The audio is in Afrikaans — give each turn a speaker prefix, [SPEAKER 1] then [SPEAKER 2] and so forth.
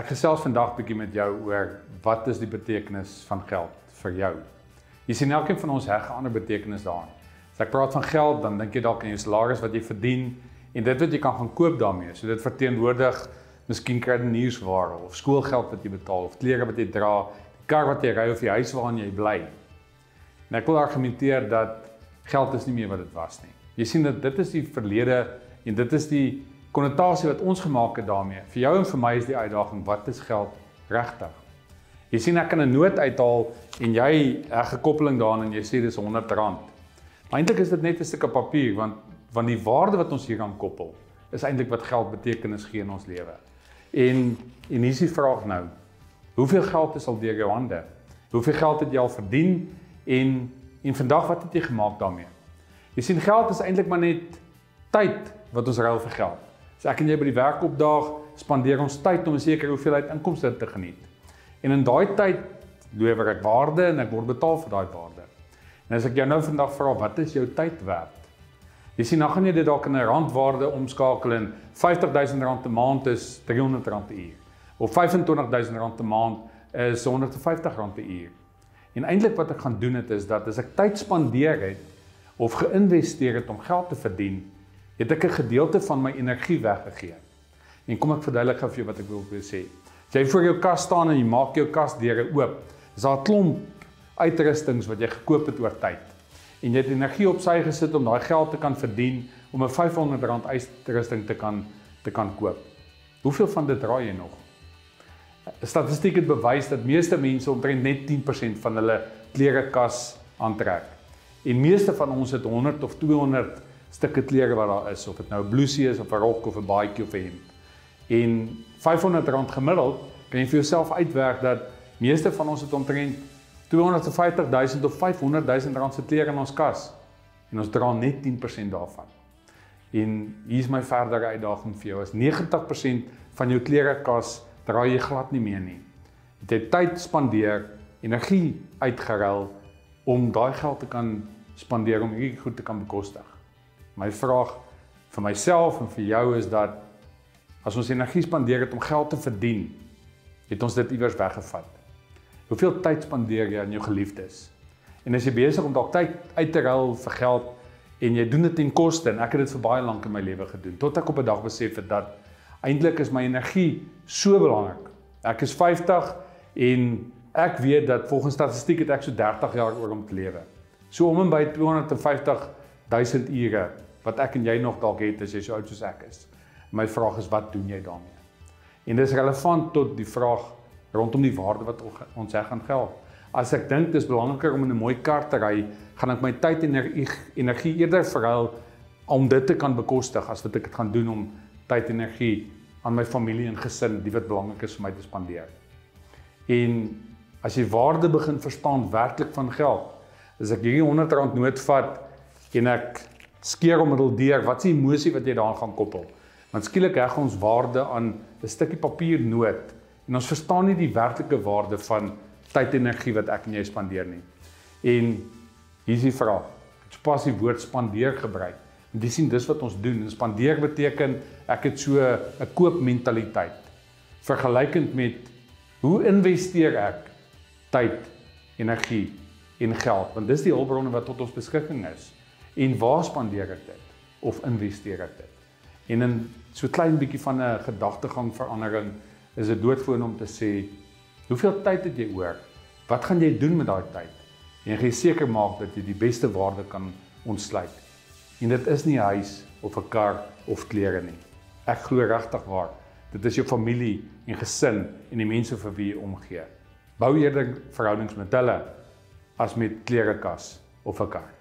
[SPEAKER 1] Ek gesels vandag bietjie met jou oor wat is die betekenis van geld vir jou. Jy sien elkeen van ons heg 'n ander betekenis daaraan. As ek praat van geld, dan dink jy dalk aan jou salaris wat jy verdien en dit wat jy kan gaan koop daarmee. So dit verteenwoordig miskien kredietnuusware of skoolgeld wat jy betaal of klere wat jy dra, die kar wat jy ry of die huis waarin jy bly. En ek wil argumenteer dat geld is nie meer wat dit was nie. Jy sien dat dit is die verlede en dit is die konnotasie wat ons gemaak het daarmee. Vir jou en vir my is die uitdaging wat is geld regtig? Jy sien ek kan 'n noot uithaal en jy 'n gekoppeling daaraan en jy sê dis R100. Maar eintlik is dit net 'n stukkie papier want want die waarde wat ons hier aan koppel is eintlik wat geld betekenis gee in ons lewe. En en hier is die vraag nou. Hoeveel geld is al deur jou hande? Hoeveel geld het jy al verdien en en vandag wat het jy gemaak daarmee? Jy sien geld is eintlik maar net tyd wat ons ruil vir geld. So ek en jy by die werk opdaag, spandeer ons tyd om 'n sekere hoeveelheid inkomste te geniet. En in daai tyd lewer ek waarde en ek word betaal vir daai waarde. En as ek jou nou vandag vra wat is jou tyd werd? Jy sien dan gaan jy dit dalk in 'n randwaarde omskakel en R50000 'n maand is R300 'n uur. Of R25000 'n maand is R150 'n uur. En eintlik wat ek gaan doen het is dat as ek tyd spandeer het of geïnvesteer het om geld te verdien, het ek 'n gedeelte van my energie weggegee. En kom ek verduidelik gou vir jou wat ek wil sê. As jy voor jou kas staan en jy maak jou kas deure oop, is daar 'n klomp uitrustings wat jy gekoop het oor tyd. En jy het energie op sy gesit om daai geld te kan verdien om 'n R500 uitrusting te kan te kan koop. Hoeveel van dit draai jy nog? Statistiek het bewys dat meeste mense omtrent net 10% van hulle klerekas aantrek. En meeste van ons het 100 of 200 stukke klere wat daar is of dit nou 'n blousie is of 'n rok of 'n baadjie of 'n hemp. En R500 gemiddeld kan jy vir jouself uitwerk dat meeste van ons het omtrent 250 000 of 500 000 rand se klere in ons kas en ons dra net 10% daarvan. En hier is my verdere uitdaging vir jou. As 90% van jou klerekas dra jy glad nie meer nie. Jy het tyd spandeer, energie uitgeruil om daai geld te kan spandeer om hierdie goed te kan bekostig. My vraag vir myself en vir jou is dat as ons energie spandeer het om geld te verdien, het ons dit iewers weggevat. Hoeveel tyd spandeer jy aan jou geliefdes? En as jy besig om dalk tyd uit te ruil vir geld en jy doen dit ten koste en ek het dit vir baie lank in my lewe gedoen tot ek op 'n dag besef het dat eintlik is my energie so belangrik. Ek is 50 en ek weet dat volgens statistiek het ek so 30 jaar oor om te lewe. So om en by 250 000 ure wat ek en jy nog dalk het as jy so oud soos ek is. My vraag is wat doen jy daarmee? En dis relevant tot die vraag rondom die waarde wat ons sê gaan geld. As ek dink dis belangriker om in 'n mooi kar te ry, gaan ek my tyd en energie eerder verhuil om dit te kan bekostig as wat ek dit gaan doen om tyd en energie aan my familie en gesin, die wat belangrik is vir my te spandeer. En as jy waarde begin verstaan werklik van geld, as ek hierdie 100 rand noot vat en ek skeer om middel deur, wat is die emosie wat jy daaraan gaan koppel? Want skielik heg ons waarde aan 'n stukkie papier noot en ons verstaan nie die werklike waarde van tyd en energie wat ek en jy spandeer nie. En hier is die vraag. Het pas die woord spandeer gebruik. En dis sien dis wat ons doen. En spandeer beteken ek het so 'n koopmentaliteit. Vergelykend met hoe investeer ek tyd, energie en geld? Want dis die hulpbronne wat tot ons beskikking is en waar spandeer ek dit of investeer ek dit? En in so klein bietjie van 'n gedagtegang verandering is dit doodgewoon om te sê hoeveel tyd het jy oor? Wat gaan jy doen met daai tyd? En jy seker maak dat jy die beste waarde kan ontsluit. En dit is nie 'n huis of 'n kar of klere nie. Ek glo regtig waar. Dit is jou familie en gesin en die mense vir wie jy omgee. Bou eerder verhoudings met hulle as met klerekas of 'n kar.